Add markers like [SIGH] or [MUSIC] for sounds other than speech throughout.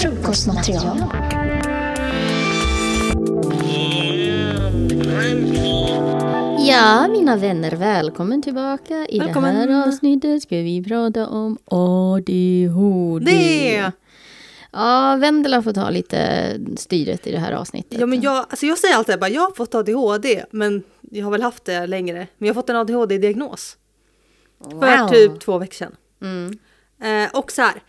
Frukostmaterial. Ja, mina vänner, välkommen tillbaka. I Välkommen. det här avsnittet ska vi prata om ADHD. Det! Ja, Vendela får ta lite styret i det här avsnittet. Ja, men jag, alltså jag säger alltid bara, jag har fått ADHD, men jag har väl haft det längre. Men jag har fått en ADHD-diagnos. För Wow. typ två veckor sedan. Mm. Eh, och så här,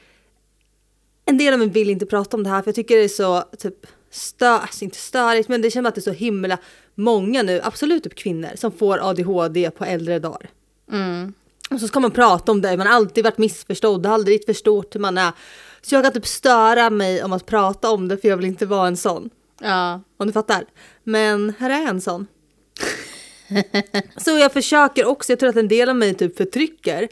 en del av mig vill inte prata om det här för jag tycker det är så typ stö, alltså inte störigt men det känns att det är så himla många nu, absolut typ kvinnor, som får ADHD på äldre dagar. Mm. Och så ska man prata om det, man har alltid varit missförstådd, har aldrig förstått hur man är. Så jag kan typ störa mig om att prata om det för jag vill inte vara en sån. Ja. Om du fattar. Men här är en sån. så jag försöker också, jag tror att en del av mig typ förtrycker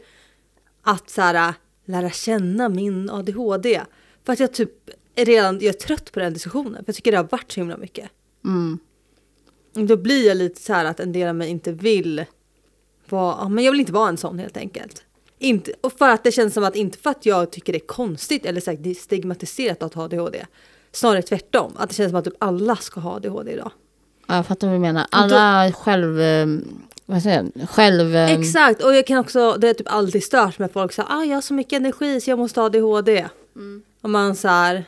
att så här, lära känna min ADHD. För att jag typ redan, jag är trött på den diskussionen. För jag tycker det har varit så himla mycket. Mm. Då blir jag lite så här att en del av mig inte vill vara, men jag vill inte vara en sån helt enkelt. Inte, och för att det känns som att, inte för att jag tycker det är konstigt eller så här, det är stigmatiserat att ha ADHD. Snarare tvärtom, att det känns som att typ alla ska ha ADHD idag. Ja, jag fattar vad du menar. Alla själv... eh, Vad säger jag? Själv... eh, Exakt, och jag kan också, det är typ alltid stört med folk som ah, jag har så mycket energi så jag måste ha ADHD. Och man så här,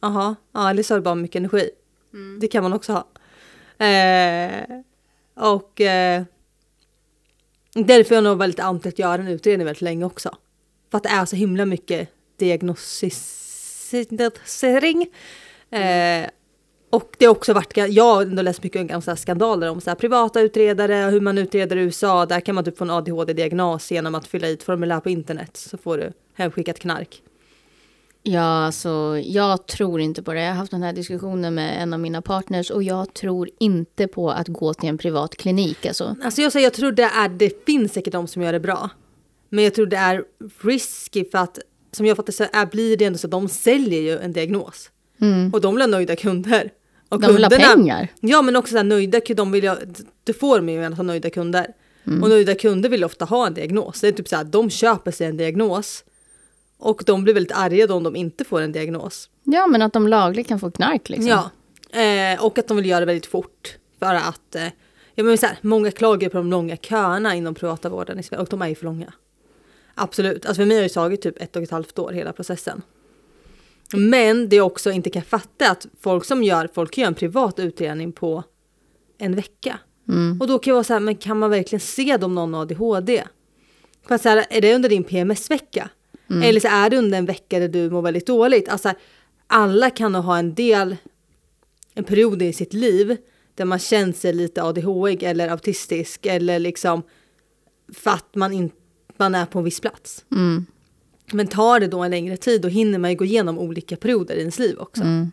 jaha, ja, eller så har du bara mycket energi. Det kan man också ha. Eh, och eh, därför är jag nog väldigt anti att göra en utredning väldigt länge också. För att det är så himla mycket diagnostisering. Eh, och det har också varit, jag har ändå läst mycket om så här skandaler om så här privata utredare och hur man utreder i USA. Där kan man typ få en ADHD-diagnos genom att fylla i ett formulär på internet så får du hemskickat knark. Ja, alltså, jag tror inte på det. Jag har haft den här diskussionen med en av mina partners och jag tror inte på att gå till en privat klinik. Alltså. Alltså jag säger, jag tror det är, det finns säkert de som gör det bra. Men jag tror det är risky för att som jag fattar så är, blir det ändå så att de säljer ju en diagnos. Och de vill ha nöjda kunder. Och Mm. De vill ha pengar. Ja men också så här, nöjda kunder, de vill ju, det får de ju att ha nöjda kunder. Mm. Och nöjda kunder vill ofta ha en diagnos. Det är typ så här, de köper sig en diagnos. Och de blir väldigt arga då om de inte får en diagnos. Ja, men att de lagligt kan få knark liksom. Ja, eh, och att de vill göra det väldigt fort. För att, eh, ja men så här, många klagar på de långa köerna inom privata vården i Sverige och de är ju för långa. Absolut, alltså för mig har det tagit typ ett och ett halvt år hela processen. Men det jag också inte kan fatta att folk som gör, folk gör en privat utredning på en vecka. Mm. Och då kan jag vara så här, men kan man verkligen se om någon har ADHD? För så här, är det under din PMS-vecka? Eller så är det under en vecka där du mår väldigt dåligt? Alltså, alla kan nog ha en del, en period i sitt liv där man känner sig lite ADHD eller autistisk eller liksom för att man, in, man är på en viss plats. Mm. Men tar det då en längre tid då hinner man ju gå igenom olika perioder i ens liv också. Mm.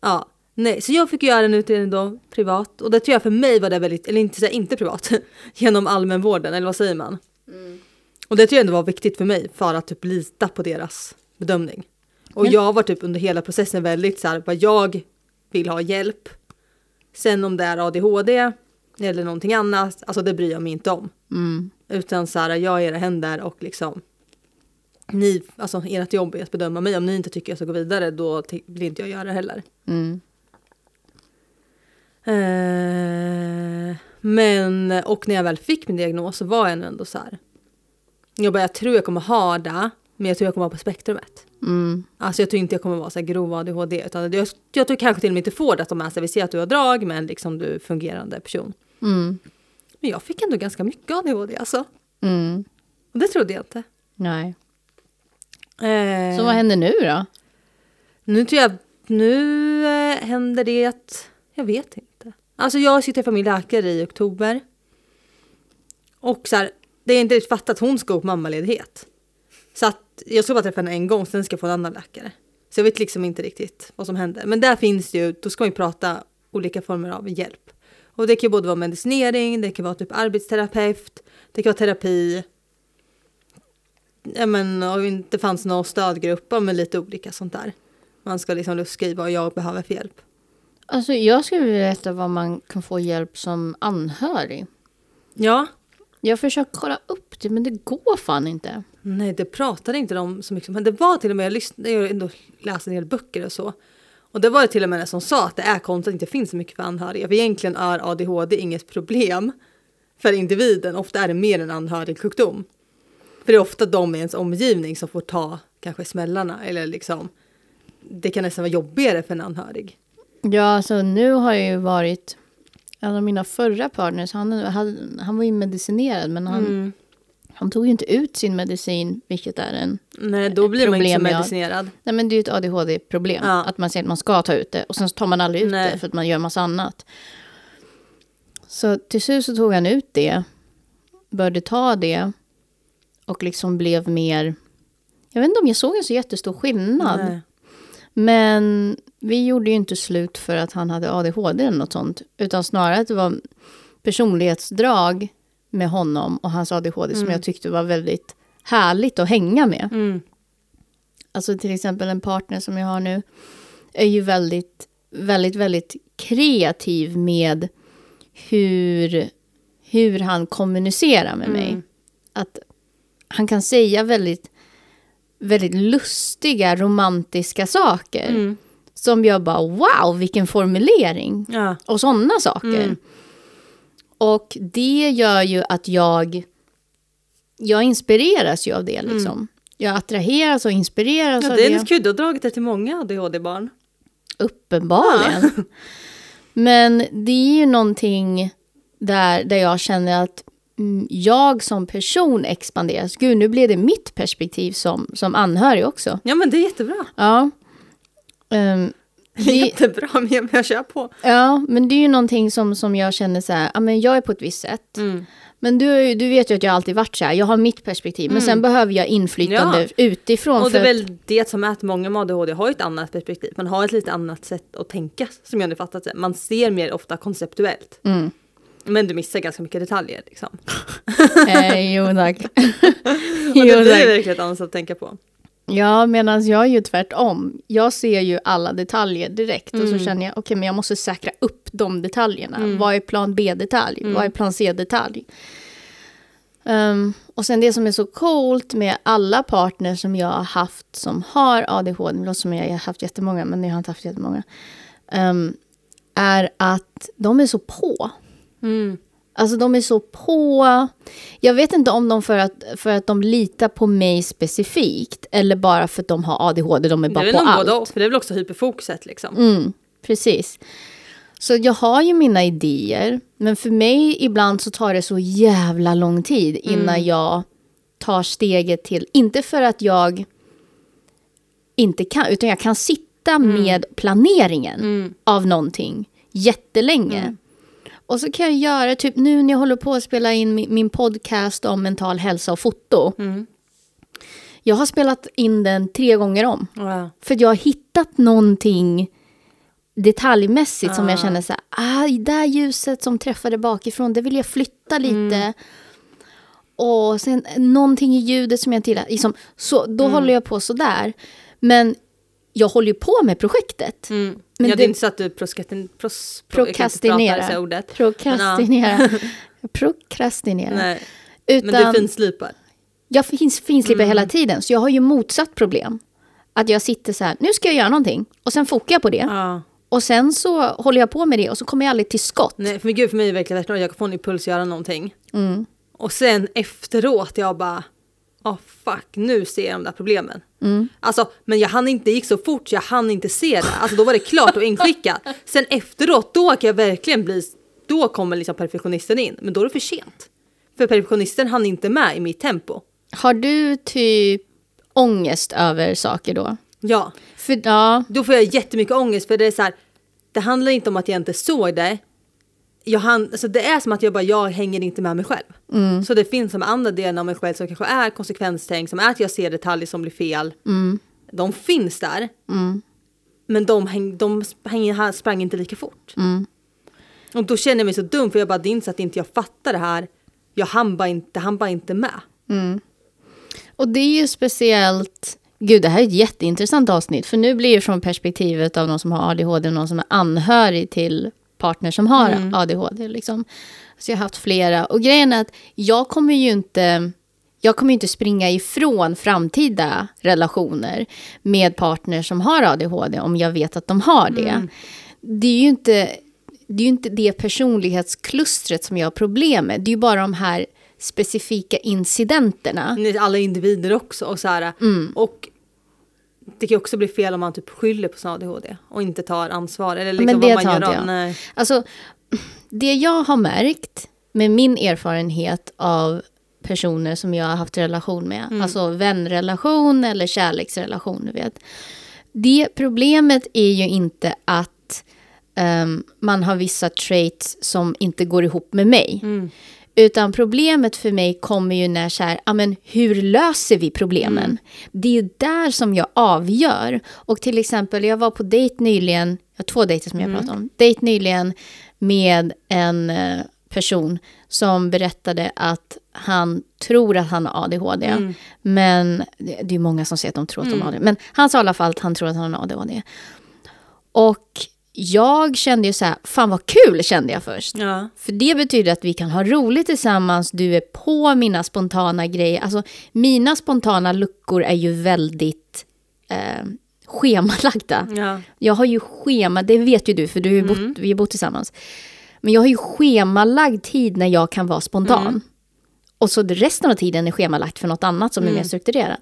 Ja, nej, så jag fick göra en utredning då privat och det tror jag för mig var det väldigt, eller inte, inte privat, [LAUGHS] genom allmänvården eller vad säger man? Och det tror jag ändå var viktigt för mig för att typ lita på deras bedömning. Och Men- jag var typ under hela processen väldigt så här, vad jag vill ha hjälp. Sen om det är ADHD eller någonting annat, alltså det bryr jag mig inte om. Mm. Utan så här, jag är era händer och liksom ni, alltså ert jobb är att bedöma mig. Om ni inte tycker jag ska gå vidare då vill inte jag göra det heller. Mm. Eh, men, och när jag väl fick min diagnos så var jag ändå så här. Jag bara, jag tror jag kommer ha det, men jag tror jag kommer vara på spektrumet. Mm. Alltså jag tror inte jag kommer vara så här grov ADHD, utan jag, jag tror kanske till och med inte får det att de är så här, vi ser att du har drag, men liksom du är fungerande person. Mm. Men jag fick ändå ganska mycket ADHD alltså. Mm. Och det trodde jag inte. Nej. Eh, Så vad händer nu då? Nu tror jag, nu eh, händer det att, jag vet inte. Alltså jag ska träffa min läkare i oktober. Och så här, det är inte riktigt fattat att hon ska gå på mammaledighet. Så att jag ska bara träffa henne en gång, sen ska jag få en annan läkare. Så jag vet liksom inte riktigt vad som händer. Men där finns det ju, då ska man ju prata olika former av hjälp. Och det kan ju både vara medicinering, det kan vara typ arbetsterapeut, det kan vara terapi. Ja men om det inte fanns någon stödgrupp, ja, men lite olika sånt där. Man ska liksom luska i vad jag behöver för hjälp. Alltså jag skulle vilja veta vad man kan få hjälp som anhörig. Ja. Jag har försökt kolla upp det men det går fan inte. Nej, det pratade inte de så mycket om. Men det var till och med, jag, lyssnade, jag har ändå läst en del böcker och så. Och det var det till och med en som sa att det är konstigt att det inte finns så mycket för anhöriga. För egentligen är ADHD inget problem för individen. Ofta är det mer en anhörigsjukdom. För det är ofta de i ens omgivning som får ta kanske smällarna. Eller liksom, det kan nästan vara jobbigare för en anhörig. Ja, alltså nu har jag ju varit... En av mina förra partners, han, han, han var ju medicinerad men han, Mm. han tog ju inte ut sin medicin, vilket är en... Nej, då blir man inte så medicinerad. Nej men det är ju ett ADHD-problem. Ja. Att man säger att man ska ta ut det och sen tar man aldrig ut Nej. det för att man gör massa annat. Så till slut så tog han ut det, började ta det och liksom blev mer... Jag vet inte om jag såg en så jättestor skillnad. Nej. Men vi gjorde ju inte slut för att han hade ADHD eller något sånt. Utan snarare att det var personlighetsdrag med honom och hans ADHD som jag tyckte var väldigt härligt att hänga med. Mm. Alltså till exempel en partner som jag har nu är ju väldigt, väldigt, väldigt kreativ med hur, hur han kommunicerar med mig. Mm. Att han kan säga väldigt, väldigt lustiga, romantiska saker. Mm. Som jag bara, wow, vilken formulering. Ja. Och sådana saker. Mm. Och det gör ju att jag, jag inspireras ju av det liksom. Jag attraheras och inspireras Mm. Ja, av det är det. lite kul, du har dragit det till många ADHD-barn. Uppenbarligen. Men det är ju någonting där, där jag känner att mm, jag som person expanderas. Gud, nu blev det mitt perspektiv som, som anhörig också. Ja men det är jättebra. Ja. Ehm, [LAUGHS] det, Jättebra, men jag, jag kör på. ja, men det är ju någonting som, som jag känner så här, ja, men jag är på ett visst sätt. Mm. Men du, du vet ju att jag alltid varit så här, jag har mitt perspektiv, men sen behöver jag inflytande Ja. utifrån. Och det är väl det som är att många med ADHD har ett annat perspektiv. Man har ett lite annat sätt att tänka som jag nu fattat det. Man ser mer ofta konceptuellt. Mm. Men du missar ganska mycket detaljer liksom. [LAUGHS] Eh, jo tack. [LAUGHS] Och jo, det blir tack. verkligen annat att tänka på. Ja, medan jag är ju tvärtom. Jag ser ju alla detaljer direkt och Mm. så känner jag, okej, men jag måste säkra upp de detaljerna. Vad är plan B-detalj? Mm. Vad är plan C-detalj? Ehm, och sen det som är så coolt med alla partners som jag har haft som har ADHD, det låter som jag har haft jättemånga, men jag har inte haft jättemånga, um, är att de är så på. Mm. Alltså de är så på. Jag vet inte om de för att, för att de litar på mig specifikt eller bara för att de har ADHD, de är Det är bara på allt. både för det är väl också hyperfokuset liksom. Mm, precis. Så jag har ju mina idéer, men för mig ibland så tar det så jävla lång tid innan jag tar steget till, inte för att jag inte kan, utan jag kan sitta med planeringen av någonting jättelänge. Och så kan jag göra, typ nu när jag håller på att spela in min, min podcast om mental hälsa och foto. Jag har spelat in den tre gånger om. Ja. För jag har hittat någonting detaljmässigt som jag känner så här, ah, det där ljuset som träffade bakifrån, det vill jag flytta lite. Och sen någonting i ljudet som jag inte gillar. Liksom, så, då håller jag på sådär. Men jag håller ju på med projektet. Mm. Men ja, det är inte så att du prosketin, pros, Prokrastinera. det ordet. Prokrastinera. [LAUGHS] Prokrastinera. Nej, Utan, men du finslipar. Jag finns, finslipar hela tiden, så jag har ju motsatt problem. Att jag sitter så här, nu ska jag göra någonting. Och sen fokar jag på det. Ja. Och sen så håller jag på med det och så kommer jag aldrig till skott. Nej, för, gud, för mig är det verkligen tvärtom. Jag får en impuls att göra någonting. Mm. Och sen efteråt jag bara, oh fuck, nu ser jag de där problemen. Mm. Alltså, men jag hann inte, det gick så fort så jag hann inte se det. Alltså då var det klart och inskickat. [LAUGHS] Sen efteråt, då kan jag verkligen bli, då kommer liksom perfektionisten in. Men då är det för sent. För perfektionisten hann inte med i mitt tempo. Har du typ ångest över saker då? Ja, För, ja, då får jag jättemycket ångest för det är så här, det handlar inte om att jag inte såg det. Jag hann, alltså det är som att jag bara, jag hänger inte med mig själv. Mm. Så det finns som andra delar av mig själv som kanske är konsekvenstänk, som är att jag ser detaljer som blir fel. Mm. De finns där. Men de, häng, de sprang, sprang inte lika fort. Mm. Och då känner jag mig så dum för jag bara, det är inte så att inte jag fattar det här. Jag hann bara inte, han bara inte med. Och det är ju speciellt Gud, det här är ett jätteintressant avsnitt. För nu blir det från perspektivet av någon som har ADHD och någon som är anhörig till partner som har Mm. ADHD. Liksom. Så jag har haft flera. Och grejen är att jag kommer ju inte... Jag kommer inte springa ifrån framtida relationer med partner som har ADHD om jag vet att de har det. Mm. Det är ju inte det, är inte det personlighetsklustret som jag har problem med. Det är ju bara de här specifika incidenterna. Alla individer också. Och, så här, Mm. och det kan också bli fel om man typ skyller på sin ADHD och inte tar ansvar. Eller liksom Men vad det man tar gör av- jag. Alltså, det jag har märkt med min erfarenhet av personer som jag har haft relation med, Mm. alltså vänrelation eller kärleksrelation, du vet. Det problemet är ju inte att ehm, man har vissa traits som inte går ihop med mig. Mm. Utan problemet för mig kommer ju när så här, ja men hur löser vi problemen? Mm. Det är ju där som jag avgör. Och till exempel, jag var på dejt nyligen, jag har två dejter som jag Mm. pratat om. Dejt nyligen med en eh, person som berättade att han tror att han har ADHD. Mm. Men det är många som säger att de tror att de har det. Men han sa i alla fall att han tror att han har ADHD. Och jag kände ju så här, fan vad kul kände jag först. Ja. För det betyder att vi kan ha roligt tillsammans, du är på mina spontana grejer. Alltså mina spontana luckor är ju väldigt eh, schemalagda. Ja. Jag har ju schema, det vet ju du för du ju bott, vi har bott tillsammans. Men jag har ju schemalagd tid när jag kan vara spontan. Och så resten av tiden är schemalagt för något annat som är mer strukturerat.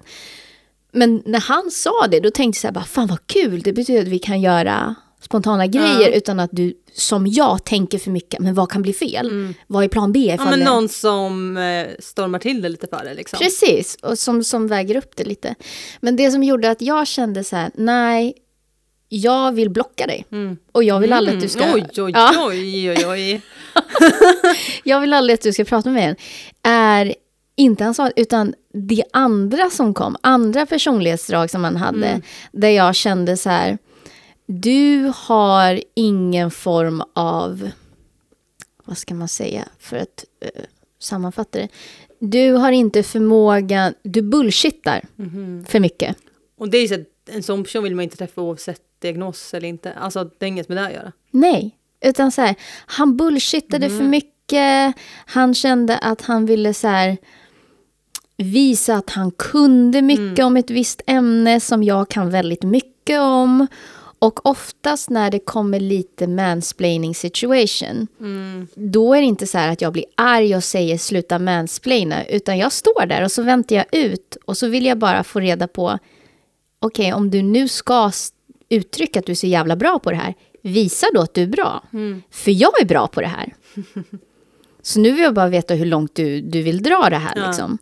Men när han sa det, då tänkte jag så här, bara, fan vad kul, det betyder att vi kan göra spontana grejer utan att du, som jag, tänker för mycket. Men vad kan bli fel? Vad är plan B? ja, men det- någon som eh, stormar till det lite för det liksom. Precis, och som, som väger upp det lite. Men det som gjorde att jag kände så här, nej, jag vill blocka dig. Och jag vill aldrig att du ska... Mm. Oj, oj, Ja, oj, oj, oj. [LAUGHS] jag vill aldrig att du ska prata med mig igen. Är inte hans val, utan det andra som kom, andra personlighetsdrag som man hade, Mm. där jag kände så här, du har ingen form av, vad ska man säga, för att eh, sammanfatta det. Du har inte förmågan, du bullshittar Mhm. för mycket. Och det är ju så att en sån person vill man inte träffa oavsett diagnos eller inte. Alltså det är inget med det att göra. Nej, utan så här, han bullshittade för mycket. Han kände att han ville så här visa att han kunde mycket om ett visst ämne som jag kan väldigt mycket om. Och oftast när det kommer lite mansplaining situation, då är det inte så här att jag blir arg och säger sluta mansplaina, utan jag står där och så väntar jag ut och så vill jag bara få reda på, okej, om du nu ska uttrycka att du är så jävla bra på det här, visa då att du är bra. För jag är bra på det här. [LAUGHS] så nu vill jag bara veta hur långt du, du vill dra det här. Ja. Liksom.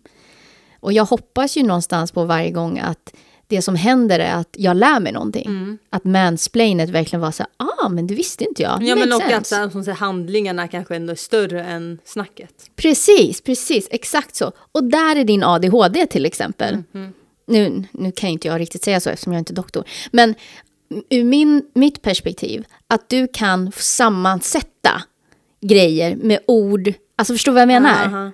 Och jag hoppas ju någonstans på varje gång att det som händer är att jag lär mig någonting. Att mansplainet verkligen var så här, ah, men det visste inte jag. Ja men och att sense." så här, som säger, handlingarna kanske ändå är större än snacket. Precis, precis, exakt så. Och där är din ADHD till exempel. Nu, nu kan inte jag riktigt säga så eftersom jag inte är doktor. Men ur min, mitt perspektiv, att du kan sammansätta grejer med ord. Alltså förstår du vad jag menar? Aha.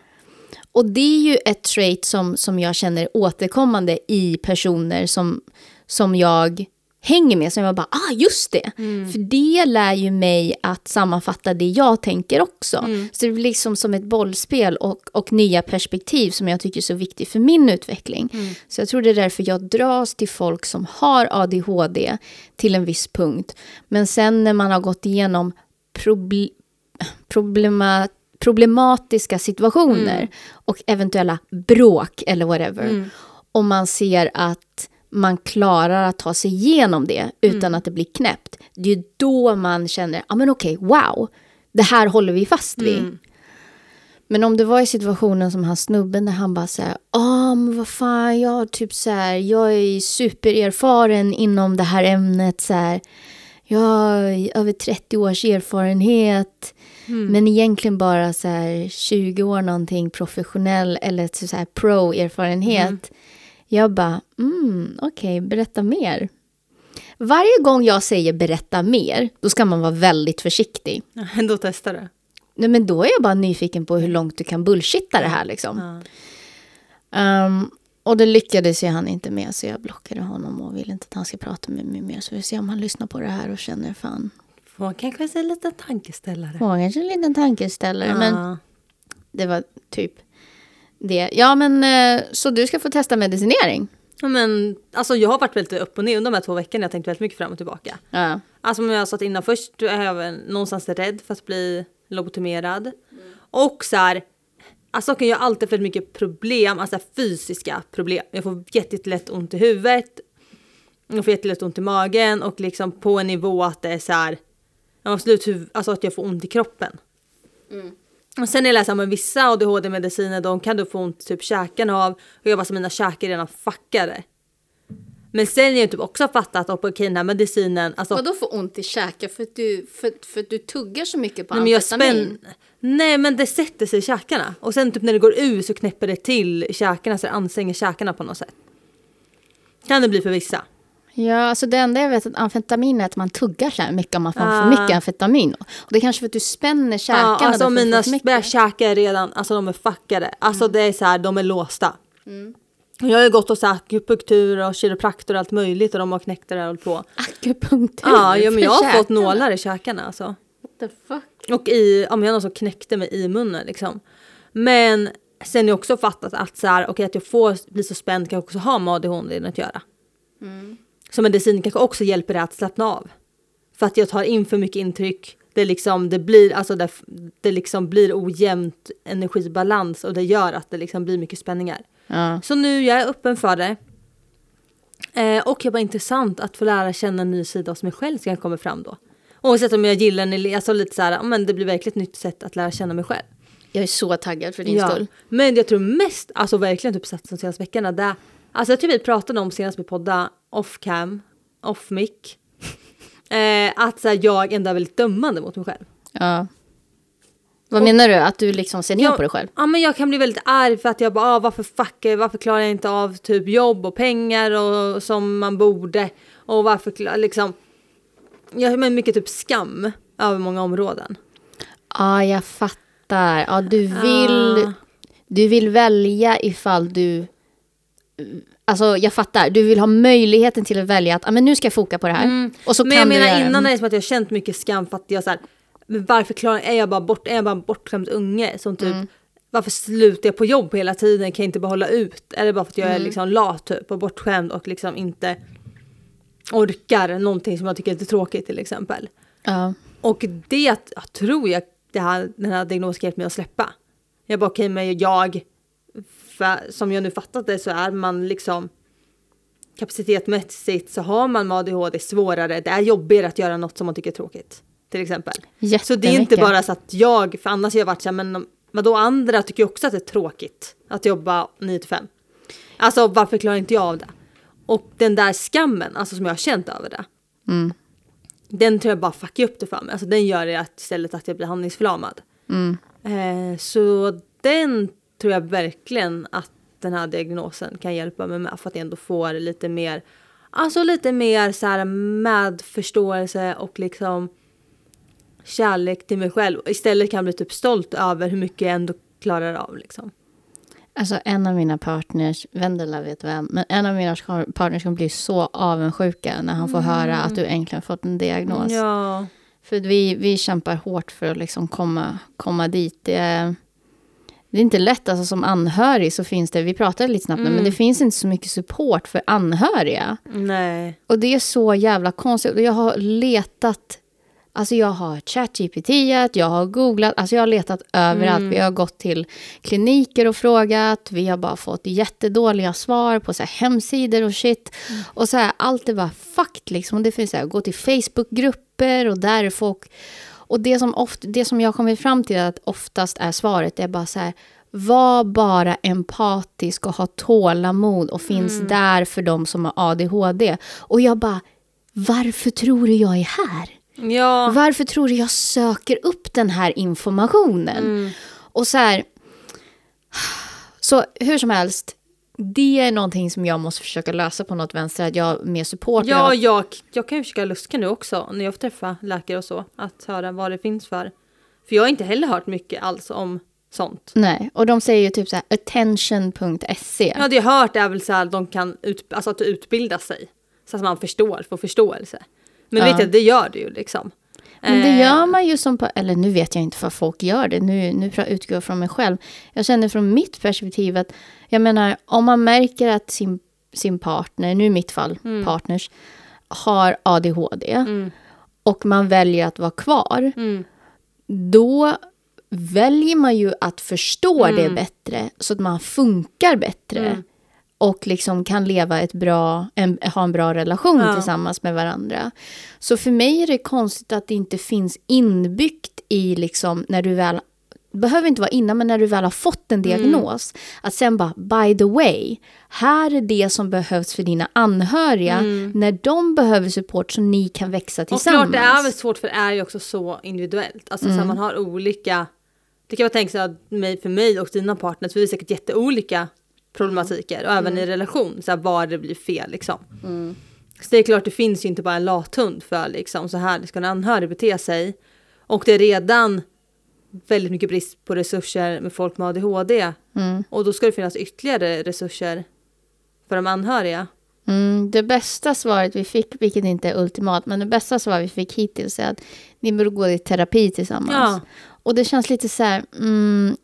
Och det är ju ett trait som, som jag känner återkommande i personer som, som jag hänger med. Som jag bara, ah just det. För det lär ju mig att sammanfatta det jag tänker också. Så det blir liksom som ett bollspel och, och nya perspektiv som jag tycker är så viktigt för min utveckling. Så jag tror det är därför jag dras till folk som har ADHD till en viss punkt. Men sen när man har gått igenom proble problema problematiska situationer och eventuella bråk eller whatever. Och man ser att man klarar att ta sig igenom det utan att det blir knäppt. Det är då man känner, ja ah, men okej, wow, det här håller vi fast vid. Men om det var i situationen som han snubben där han bara säger, ja men vad fan, jag typ så här, jag är supererfaren inom det här ämnet så här. Jag har över 30 års erfarenhet. Men egentligen bara så här 20 år någonting professionell eller så här pro-erfarenhet. Jag bara, mm, okej, berätta mer. Varje gång jag säger berätta mer, då ska man vara väldigt försiktig. [LAUGHS] Ändå testar det. Nej, men då är jag bara nyfiken på hur långt du kan bullshitta det här liksom. Ja. Ehm, Och det lyckades ju han inte med så jag blockade honom och vill inte att han ska prata med mig mer. Så vi får se om han lyssnar på det här och känner fan. Får kanske se lite tankeställare. Får kanske en liten tankeställare. Ja. Men det var typ det. Ja men eh, så du ska få testa medicinering. Ja, men alltså jag har varit väldigt upp och ner under de här två veckorna. Jag tänkt väldigt mycket fram och tillbaka. Ja. Alltså som jag sa innan, först är jag väl någonstans rädd för att bli lobotomerad. Och så här, alltså jag har alltid fått mycket problem, alltså fysiska problem. Jag får jättelätt ont i huvudet. Jag får jättelätt ont i magen och liksom på en nivå att det är så här, har huvud, alltså att jag får ont i kroppen. Och sen är jag läser med vissa ADHD-mediciner, de kan du få ont typ käkarna av. Och jag bara så mina käkar är redan fuckade. Men sen är jag typ också fattat att okej den här medicinen, alltså Vadå få ont i käken för att du, för, för att du tuggar så mycket på Nej men jag amfetamin? spänn... Nej men det sätter sig i käkarna. Och sen typ när det går ur så knäpper det till käkarna så det anstränger käkarna på något sätt. Kan det bli för vissa. Ja, alltså det enda jag vet att amfetamin är att man tuggar så här mycket om man får Ah. för mycket amfetamin. Och det är kanske för att du spänner käkarna. Ja, alltså mina bärkäkar är redan, alltså de är fuckade. Alltså Mm. det är så här, de är låsta. Jag har ju gått och sagt akupunktur och kiropraktor och allt möjligt och de har knäckt det där och hållit på. Akupunktur Ja, ja men jag har fått nålar i käkarna alltså. The fuck? Och i, ja men jag någon som knäckte mig i munnen liksom. Men sen har jag också fattat att så här, okej att jag får bli så spänd kan också ha med ADHD att göra. Så medicin kanske också hjälper det att slappna av. För att jag tar in för mycket intryck. Det liksom, det blir, alltså det, det liksom blir ojämnt energibalans och det gör att det liksom blir mycket spänningar. Ja. Så nu jag är öppen för det. Eh, och jag var intressant att få lära känna en ny sida hos mig själv som kommer fram då. Oavsett om jag gillar en elev, alltså lite så här, ja, men det blir verkligen ett nytt sätt att lära känna mig själv. Jag är så taggad för din skull. Men jag tror mest, alltså verkligen typ sett de senaste veckorna, där, alltså jag tror vi pratade om senast vi podda off cam, off mic. [LAUGHS] Eh, att så här, jag ändå är väldigt dömande mot mig själv. Ja. Vad menar du? Att du liksom ser ner på dig själv? Ja men jag kan bli väldigt arg för att jag bara, ah, varför fuckar varför klarar jag inte av typ jobb och pengar och som man borde? Och varför liksom, jag har mycket typ skam över många områden. Ja, jag fattar. Ja, du vill, Ah. du vill välja ifall du... Alltså, jag fattar. Du vill ha möjligheten till att välja att ah, men nu ska jag foka på det här. Och så Mm. men kan jag du menar göra. innan är det som att jag har känt mycket skam för att jag så här, men varför klarar är jag bara bort, är jag bara en bortskämd unge som typ varför slutar jag på jobb hela tiden, kan jag inte bara hålla ut? Är det bara för att jag är liksom lat typ och bortskämd och liksom inte orkar någonting som jag tycker är lite tråkigt till exempel. Ja. Och det jag tror jag det här, den här diagnosen hjälpt mig att släppa. Jag bara okej men jag, för, som jag nu fattat det så är man liksom kapacitetmässigt så har man med ADHD svårare, det är jobbigare att göra något som man tycker är tråkigt. Till exempel. Så det är inte bara så att jag, för annars har jag varit så här, men vadå andra tycker också att det är tråkigt att jobba 9 till 5. Alltså varför klarar inte jag av det? Och den där skammen, alltså som jag har känt över det. Mm. Den tror jag bara fuckar upp det för mig. Alltså den gör det att istället att jag blir handlingsförlamad. Mm. Eh, så den tror jag verkligen att den här diagnosen kan hjälpa mig med. För att jag ändå får lite mer, alltså lite mer så här medförståelse och liksom kärlek till mig själv. Istället kan jag bli typ stolt över hur mycket jag ändå klarar av liksom. Alltså en av mina partners, Vendela vet vem, men en av mina partners kommer bli så avundsjuka när han får höra att du äntligen fått en diagnos. Ja. För vi, vi kämpar hårt för att liksom komma, komma dit. Det är, det är inte lätt, alltså som anhörig så finns det, vi pratade lite snabbt nu, men det finns inte så mycket support för anhöriga. Nej. Och det är så jävla konstigt. Jag har letat, alltså jag har ChatGPT, jag har googlat, alltså jag har letat överallt. Vi har gått till kliniker och frågat, vi har bara fått jättedåliga svar på så hemsidor och shit. Och så här, allt är bara fucked liksom. Det finns så här, gå till Facebookgrupper och där är folk... Och det som, ofta, det som jag kommit fram till att oftast är svaret är bara så här, var bara empatisk och ha tålamod och finns där för de som har ADHD. Och jag bara, varför tror du jag är här? Ja. Varför tror du jag söker upp den här informationen? Och så här, så hur som helst, det är någonting som jag måste försöka lösa på något vänster, att jag med support. Ja, jag, jag, kan ju försöka luska nu också när jag får träffa läkare och så. Att höra vad det finns för. För jag har inte heller hört mycket alls om sånt. Nej, och de säger ju typ så här attention.se. Ja, det jag hört är väl så här att de kan ut, alltså att utbilda sig. Så att man förstår, får förståelse. Men Ja. vet jag, det gör det ju liksom. Men det Eh, gör man ju som, eller nu vet jag inte vad folk gör det, nu, nu utgår jag från mig själv. Jag känner från mitt perspektiv att, jag menar, om man märker att sin, sin partner, nu i mitt fall partners, har ADHD Mm. och man väljer att vara kvar, Mm. då väljer man ju att förstå det Mm. bättre så att man funkar bättre. Och liksom kan leva ett bra, en, ha en bra relation Ja. tillsammans med varandra. Så för mig är det konstigt att det inte finns inbyggt i liksom när du väl behöver inte vara innan, men när du väl har fått en Mm. diagnos. Att sen bara, by the way, här är det som behövs för dina anhöriga när de behöver support så ni kan växa Mm. Och tillsammans. klart det är väl svårt för det är ju också så individuellt. Alltså så här, man har olika, det kan jag tänka sig för mig och dina partners, vi är säkert jätteolika problematiker och även i relation, så här, var det blir fel liksom. Så det är klart det finns ju inte bara en lathund för liksom så här ska en anhörig bete sig. Och det är redan väldigt mycket brist på resurser med folk med ADHD. Mm. Och då ska det finnas ytterligare resurser för de anhöriga. Mm, det bästa svaret vi fick, vilket inte är ultimat, men det bästa svaret vi fick hittills är att ni borde gå i terapi tillsammans. Ja. Och det känns lite så här, mm,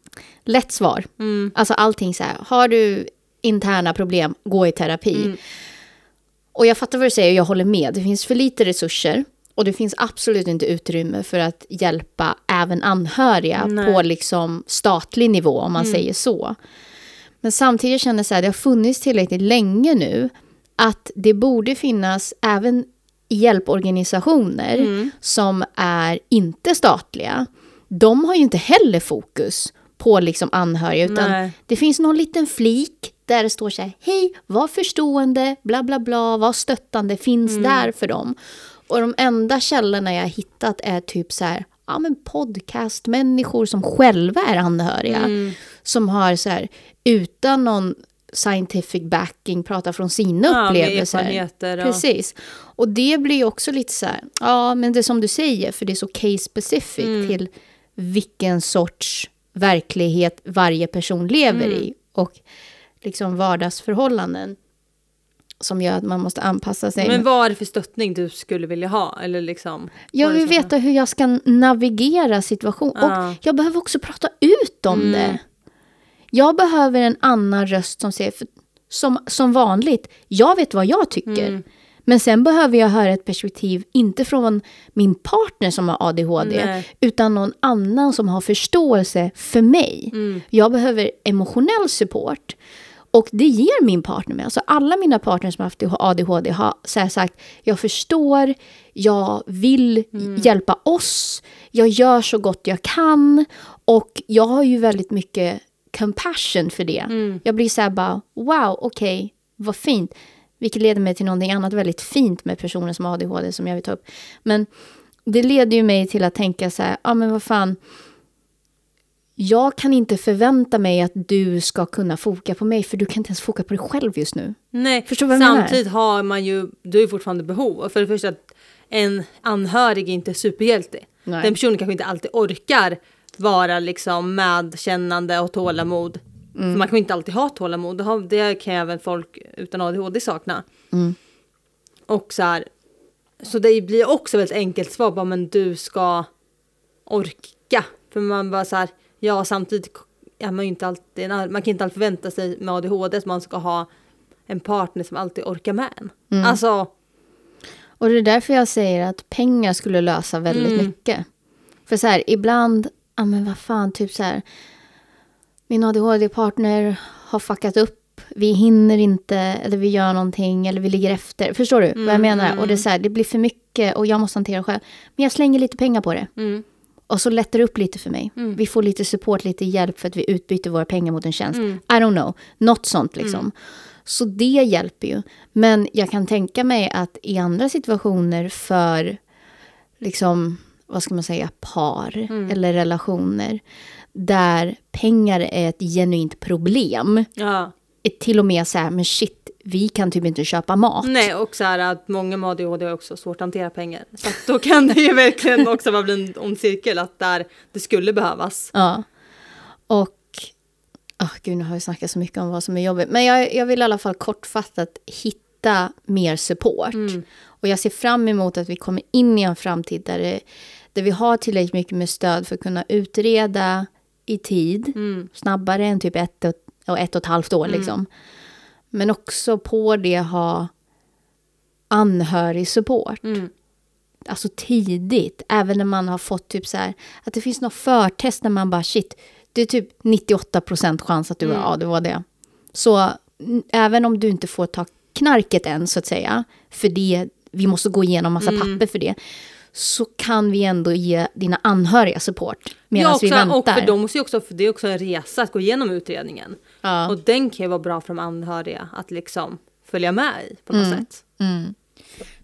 lätt svar. Mm. Alltså allting så här, har du interna problem, gå i terapi. Mm. Och jag fattar vad du säger, jag håller med. Det finns för lite resurser. Och det finns absolut inte utrymme för att hjälpa även anhöriga Nej. Mm. på liksom statlig nivå, om man säger så. Men samtidigt känner jag så här, det har funnits tillräckligt länge nu att det borde finnas även hjälporganisationer Mm. som är inte statliga. De har ju inte heller fokus på liksom anhöriga, utan Nej. det finns någon liten flik där det står så här, hej, var förstående, bla bla bla, var stöttande, finns Mm. där för dem. Och de enda källorna jag har hittat är typ så här, ja men podcastmänniskor som själva är anhöriga. Mm. Som har så här, utan någon scientific backing, pratar från sina Ja, upplevelser. och- Precis. Och det blir ju också lite så här, ja men det är som du säger, för det är så case specific Mm. till vilken sorts verklighet varje person lever Mm. i. Och liksom vardagsförhållanden som gör att man måste anpassa sig. Men vad är det för stöttning du skulle vilja ha? Eller liksom, jag vill veta hur jag ska navigera situationen. Ja. Och jag behöver också prata ut om Mm. det. Jag behöver en annan röst som säger, för, som, som vanligt, jag vet vad jag tycker. Mm. Men sen behöver jag höra ett perspektiv, inte från min partner som har ADHD, Nej. utan någon annan som har förståelse för mig. Mm. Jag behöver emotionell support. Och det ger min partner mig. Alltså alla mina partners som har haft ADHD har så sagt, jag förstår, jag vill hjälpa oss, jag gör så gott jag kan. Och jag har ju väldigt mycket compassion för det. Jag blir så här bara, wow, okej, vad fint. Vilket leder mig till någonting annat väldigt fint med personer som har ADHD som jag vill ta upp. Men det leder ju mig till att tänka så här, ja men vad fan. Jag kan inte förvänta mig att du ska kunna foka på mig för du kan inte ens foka på dig själv just nu. Nej, Förstår vad samtidigt har man ju, du har ju fortfarande behov. För det första att en anhörig är inte superhjälte. Nej. Den personen kanske inte alltid orkar vara liksom medkännande och tålamod. Mm. För man kan ju inte alltid ha tålamod. Det, har, det kan även folk utan ADHD sakna. Mm. Och så här, så det blir också väldigt enkelt svar bara men du ska orka. För man bara så här, ja samtidigt är man ju inte alltid, man kan inte alltid förvänta sig med ADHD att man ska ha en partner som alltid orkar med en. Mm. Alltså, Och det är därför jag säger att pengar skulle lösa väldigt Mm. mycket. För så här, ibland, ja men vad fan, typ så här. Min ADHD-partner har fuckat upp. Vi hinner inte, eller vi gör någonting, eller vi ligger efter. Förstår du vad jag Mm, menar? Och det är så här, det blir för mycket och jag måste hantera det själv. Men jag slänger lite pengar på det. mm, Och så lättar det upp lite för mig. Mm. Vi får lite support, lite hjälp för att vi utbyter våra pengar mot en tjänst. Mm. I don't know, något sånt liksom. Så det hjälper ju. Men jag kan tänka mig att i andra situationer för, liksom, vad ska man säga, par Mm. eller relationer. Där pengar är ett genuint problem. ja. Till och med så här, men shit, vi kan typ inte köpa mat. Nej, och så här att många med ADHD har också svårt att hantera pengar. Så då kan det ju verkligen också vara en ond cirkel att där det skulle behövas. Ja. Och, oh, gud nu har jag snackat så mycket om vad som är jobbigt. Men jag, jag vill i alla fall kortfattat hitta mer support. Och jag ser fram emot att vi kommer in i en framtid där, det, där vi har tillräckligt mycket med stöd för att kunna utreda i tid. Snabbare än typ ett och, ett och ett halvt år liksom. Men också på det ha anhörig support. Alltså tidigt, även när man har fått typ så här, att det finns något förtest när man bara shit, det är typ 98 procent chans att du Mm. har ADHD. Så n- även om du inte får ta knarket än så att säga, för det, vi måste gå igenom massa Mm. papper för det, så kan vi ändå ge dina anhöriga support medan Ja, vi väntar. och för dem måste också, för det är också en resa att gå igenom utredningen. Ja. Och den kan ju vara bra för de anhöriga att liksom följa med i på något Mm. sätt.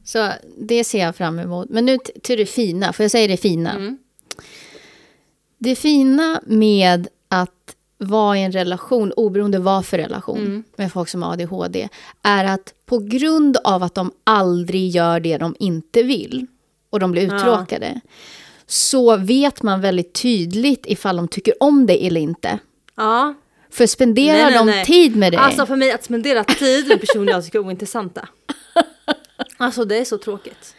Så det ser jag fram emot. Men nu till det fina, för jag säger det fina. Mm. Det fina med att vara i en relation, oberoende vad för relation, Mm. med folk som har ADHD, är att på grund av att de aldrig gör det de inte vill och de blir uttråkade, så vet man väldigt tydligt ifall de tycker om det eller inte. Ja. För spenderar Nej, nej, de nej. tid med dig, Alltså för mig att spendera tid med personer jag tycker är ointressanta. [LAUGHS] Alltså det är så tråkigt.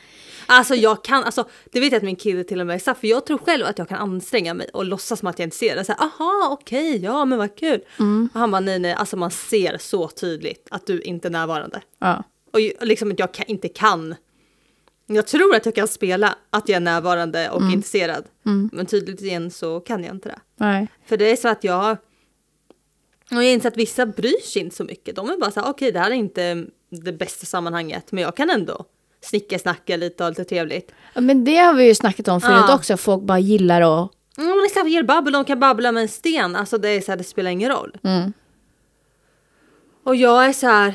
Alltså jag kan, alltså det vet jag att min kille till och med sa, för jag tror själv att jag kan anstränga mig och låtsas som att jag inte ser det. Så här, aha, okej, ja men vad kul. Och han bara nej nej, alltså man ser så tydligt att du inte är närvarande. ja. Och liksom att jag kan, inte kan. Jag tror att jag kan spela att jag är närvarande och intresserad. Men tydligen så kan jag inte det. nej. För det är så att jag... Och jag inser att vissa bryr sig inte så mycket. De är bara så här, okej det här är inte det bästa sammanhanget. Men jag kan ändå snicka, snacka lite och ha lite trevligt. Ja, Men det har vi ju snackat om förut Ja. också, folk bara gillar att Mm, men exakt, ger babbel, de kan babbla med en sten. Alltså det är så här, det spelar ingen roll. Mm. Och jag är så här...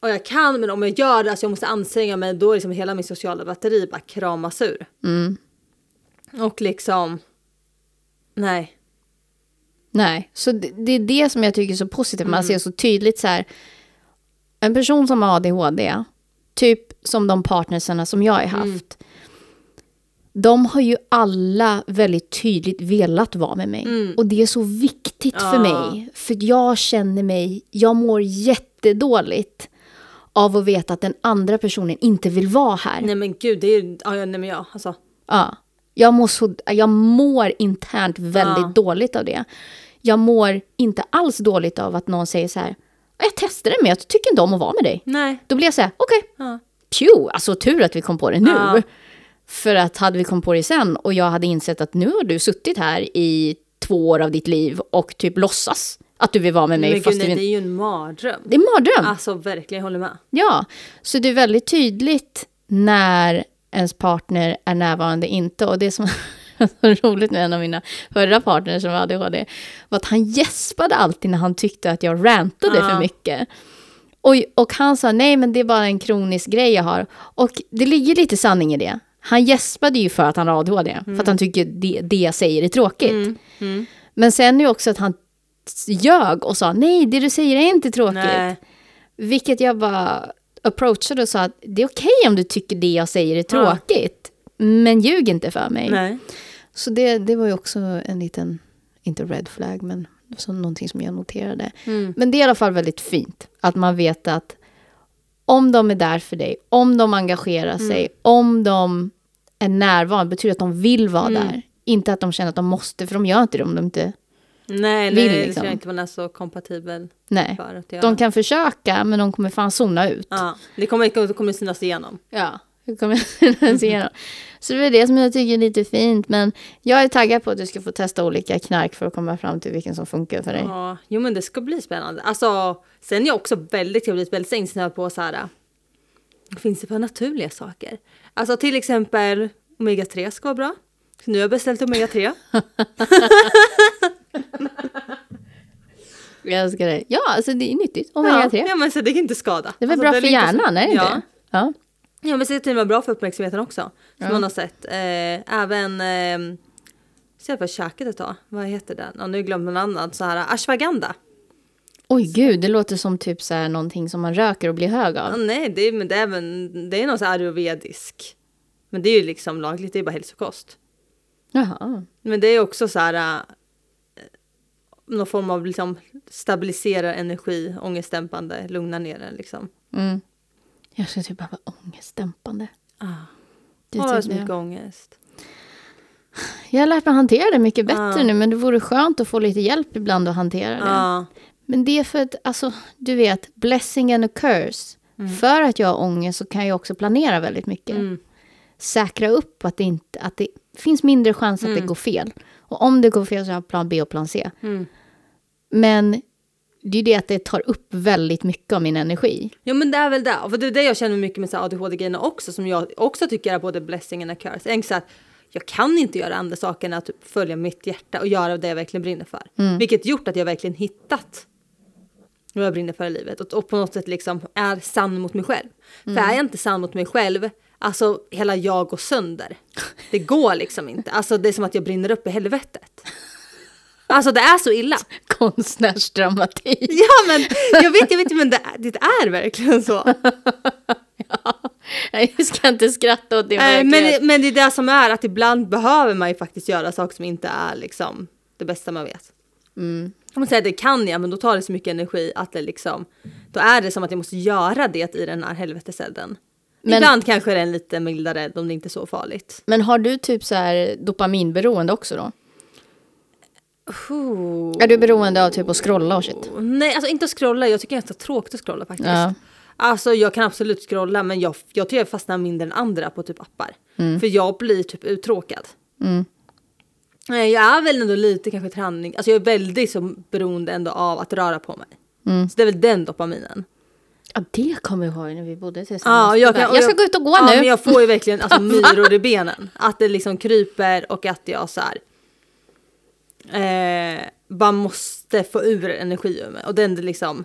Och jag kan, men om jag gör det, alltså jag måste anstränga mig, då är liksom hela min sociala batteri bara kramas ur. Mm. Och liksom... Nej. Nej, så det, det är det som jag tycker är så positivt. Mm. Man ser så tydligt så här. En person som har ADHD, typ som de partnerserna som jag har haft. Mm. De har ju alla väldigt tydligt velat vara med mig. Och det är så viktigt för Mm. Ja. mig. För jag känner mig, jag mår jättedåligt av att veta att den andra personen inte vill vara här. Nej men gud, det är. Ja, ja, nej men ja, alltså. Ja. Jag mår, så, jag mår internt väldigt Ja. dåligt av det. Jag mår inte alls dåligt av att någon säger så här. Jag testade men jag tycker inte om att vara med dig. Nej. Då blir jag så här, okej, Ja. pew, alltså tur att vi kom på det nu. Ja. För att hade vi kommit på det sen och jag hade insett att nu har du suttit här i två år av ditt liv och typ låtsas att du vill vara med mig. Men gud, nej, inte- det är ju en mardröm. det är en mardröm. Alltså verkligen, jag håller med. Ja, så det är väldigt tydligt när ens partner är närvarande inte. Och det som [LAUGHS] var roligt med en av mina förra partners som var ADHD var att han gäspade alltid när han tyckte att jag rantade Ja. för mycket. Och, och han sa nej men det är bara en kronisk grej jag har. Och det ligger lite sanning i det. Han gäspade ju för att han har ADHD, för att han tycker det, det jag säger är tråkigt. Mm. Men sen är ju också att han ljög och sa nej det du säger är inte tråkigt. Nej. Vilket jag bara approachade och sa att det är okej om du tycker det jag säger är tråkigt. Men ljug inte för mig. Nej. Så det, det var ju också en liten, inte red flag, men så någonting som jag noterade. Mm. Men det är i alla fall väldigt fint att man vet att om de är där för dig, om de engagerar Mm. sig, om de är närvarande, betyder att de vill vara Mm. där. Inte att de känner att de måste, för de gör inte det om de inte... Nej, nej, Vill det liksom. jag inte är så kompatibel Nej. för att göra. De kan försöka, men de kommer fan zona ut. Ja, det kommer, det kommer synas igenom. Ja, hur kommer [LAUGHS] jag ens igenom? Så det är det som jag tycker är lite fint. Men jag är taggad på att du ska få testa olika knark för att komma fram till vilken som funkar för dig. Ja, jo men det ska bli spännande. Alltså, sen är jag också väldigt, jag blivit väldigt insnöad på så här. Vad finns det för naturliga saker? Alltså till exempel omega-3 ska vara bra. Så nu har jag beställt omega-3. [LAUGHS] [LAUGHS] Jag älskar det. Ja, alltså det är nyttigt. Omega-3. Ja, ja, men så det kan inte skada. Det är väl alltså, bra för ligger så- hjärnan, är det ja. inte? Ja. Ja, men det var bra för uppmärksamheten också. Som Ja. man har sett. Eh, även, eh, så jag har käkat ett tag. Vad heter den? Ja, nu glömt någon annan. Så här, ashwagandha. Oj gud, det låter som typ så här någonting som man röker och blir hög Ja, av. nej, det är, men det är, även, det är någon så här ayurvedisk. Men det är ju liksom lagligt, det är bara hälsokost. Jaha. Men det är också så här. Någon form av liksom stabiliserar energi, ångestdämpande, lugnar ner den liksom. Mm. Jag ska typ bara vara ångestdämpande. Ah. Det Jag är typ så mycket ångest. Jag har lärt mig hantera det mycket bättre Ja. nu, men det vore skönt att få lite hjälp ibland att hantera det. Ja. Men det är för att, alltså, du vet, blessing and a curse. För att jag har ångest så kan jag också planera väldigt mycket. Mm. Säkra upp att det, inte, att det finns mindre chans att det går fel. Och om det går fel så har jag plan B och plan C. Mm. Men det är ju det att det tar upp väldigt mycket av min energi. Ja men det är väl det. För det är det jag känner mycket med här ADHD-grejerna också som jag också tycker är både blessing and a curse. Jag, så att jag kan inte göra andra saker än att typ följa mitt hjärta och göra det jag verkligen brinner för. Vilket gjort att jag verkligen hittat vad jag brinner för i livet och, och på något sätt liksom är sann mot mig själv. För är jag inte sann mot mig själv, alltså hela jag går sönder. Det går liksom inte. Alltså det är som att jag brinner upp i helvetet. Alltså det är så illa. Konstnärsdramatik. Ja men jag vet, jag vet men det, det är verkligen så. [LAUGHS] Jag ska inte skratta åt Nej, verklighet. men, men det är det som är att ibland behöver man ju faktiskt göra saker som inte är liksom det bästa man vet. Mm. Om man säger det kan jag men då tar det så mycket energi att det liksom då är det som att jag måste göra det i den här helveteselden. Men- Ibland kanske det är lite mildare om det inte är så farligt. Men har du typ så här dopaminberoende också då? Är du beroende av typ att scrolla och shit? Nej, alltså inte att scrolla. Jag tycker det är ganska tråkigt att scrolla faktiskt. Ja. Alltså jag kan absolut scrolla men jag, jag tror jag fastnar mindre än andra på typ appar. Mm. För jag blir typ uttråkad. Nej, Jag är väl ändå lite kanske träning, alltså jag är väldigt så beroende ändå av att röra på mig. Mm. Så det är väl den dopaminen. Ja, det kommer jag ihåg när vi bodde tillsammans. Ja, jag, jag, kan, jag ska gå ut och gå ja, nu. men jag får ju verkligen alltså, [LAUGHS] myror i benen. Att det liksom kryper och att jag så här, eh, bara måste få ur energi ur mig. Och den liksom,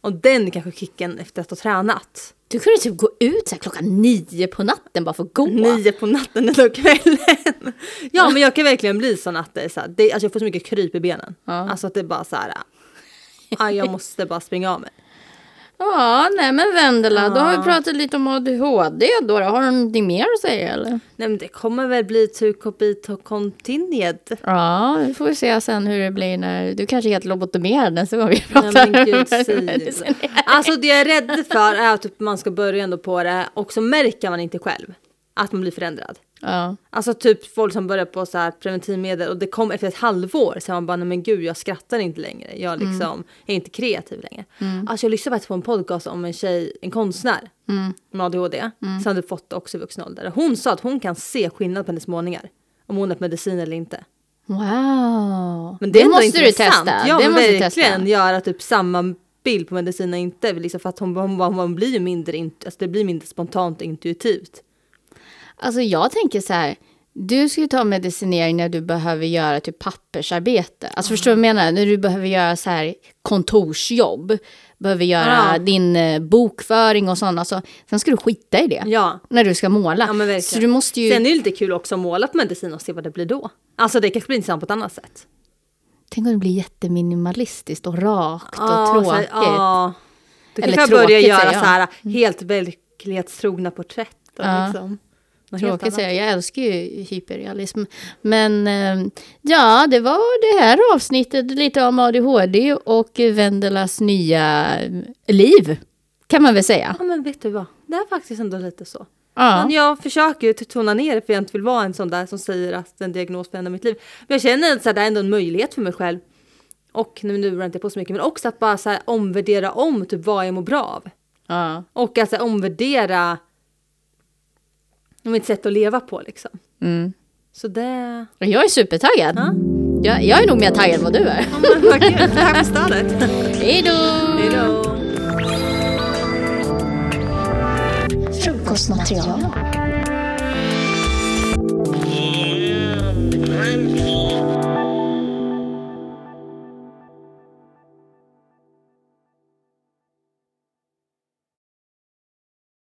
och den kanske kicken efter att ha tränat. Du kunde typ gå ut så klockan nio på natten bara för att gå. Nio på natten eller kvällen. ja men jag kan verkligen bli sån att det är så här, det, alltså jag får så mycket kryp i benen. Ja. Alltså att det är bara så här, ah, jag måste bara springa av mig. Ja, nej men Vendela, då har vi pratat lite om ADHD då. då. Har du någonting mer att säga eller? Nej men det kommer väl bli to copy to continued. Ja, vi får vi se sen hur det blir när du kanske är helt lobotomerad nästa gång vi Nej pratar. men gud. [LAUGHS] Alltså det jag är rädd för är att typ man ska börja ändå på det och så märker man inte själv att man blir förändrad. Ja. Alltså typ folk som börjar på så här preventivmedel och det kom efter ett halvår så man bara nej men gud jag skrattar inte längre. Jag Mm. liksom är inte kreativ längre. Alltså jag lyssnade faktiskt på en podcast om en tjej, en konstnär Mm. med ADHD som hade fått det också i vuxen ålder. Hon sa att hon kan se skillnad på hennes målningar. Om hon är på medicin eller inte. Wow. Men det, är ändå måste du intressant. testa. Ja det men måste du verkligen testa. göra typ samma bild på medicin och inte. Liksom för att hon, hon, hon, hon blir ju mindre, alltså det blir mindre spontant och intuitivt. Alltså jag tänker så här. Du ska ju ta medicinering när du behöver göra typ pappersarbete. Alltså förstår du vad jag menar? När du behöver göra så här kontorsjobb. Behöver göra Ja. din eh, bokföring och sånt. Alltså, sen ska du skita i det. Ja. När du ska måla. Ja, men verkligen. så du måste ju... Sen är det lite kul också att måla på medicin och se vad det blir då. Alltså det kanske blir intressant på ett annat sätt. Tänk om det blir jätteminimalistiskt och rakt och så här, tråkigt. ja. Då Eller kanske jag börjar göra så här helt verklighetstrogna porträtt. Och Ja. liksom, Tråkigt annat. säger jag. Älskar ju hyperrealism. Men eh, ja, det var det här avsnittet. Lite om ADHD och Vendelas nya eh, liv. Kan man väl säga. Ja men vet du vad, det är faktiskt ändå lite så. Ja. Men jag försöker ju tona ner det för jag inte vill vara en sån där som säger att en diagnos förändrar mitt liv. Men jag känner att det är ändå en möjlighet för mig själv. Och nu jag inte på så mycket men också att bara så här, omvärdera om typ vad jag mår bra av. ja. Och att så här, omvärdera mitt sätt att leva på liksom. Mm. Så det... Jag är supertaggad. Ja. Jag, jag är nog mer taggad än vad du är. Ja men vad kul, tack för stödet. Hej då. Frukostmaterial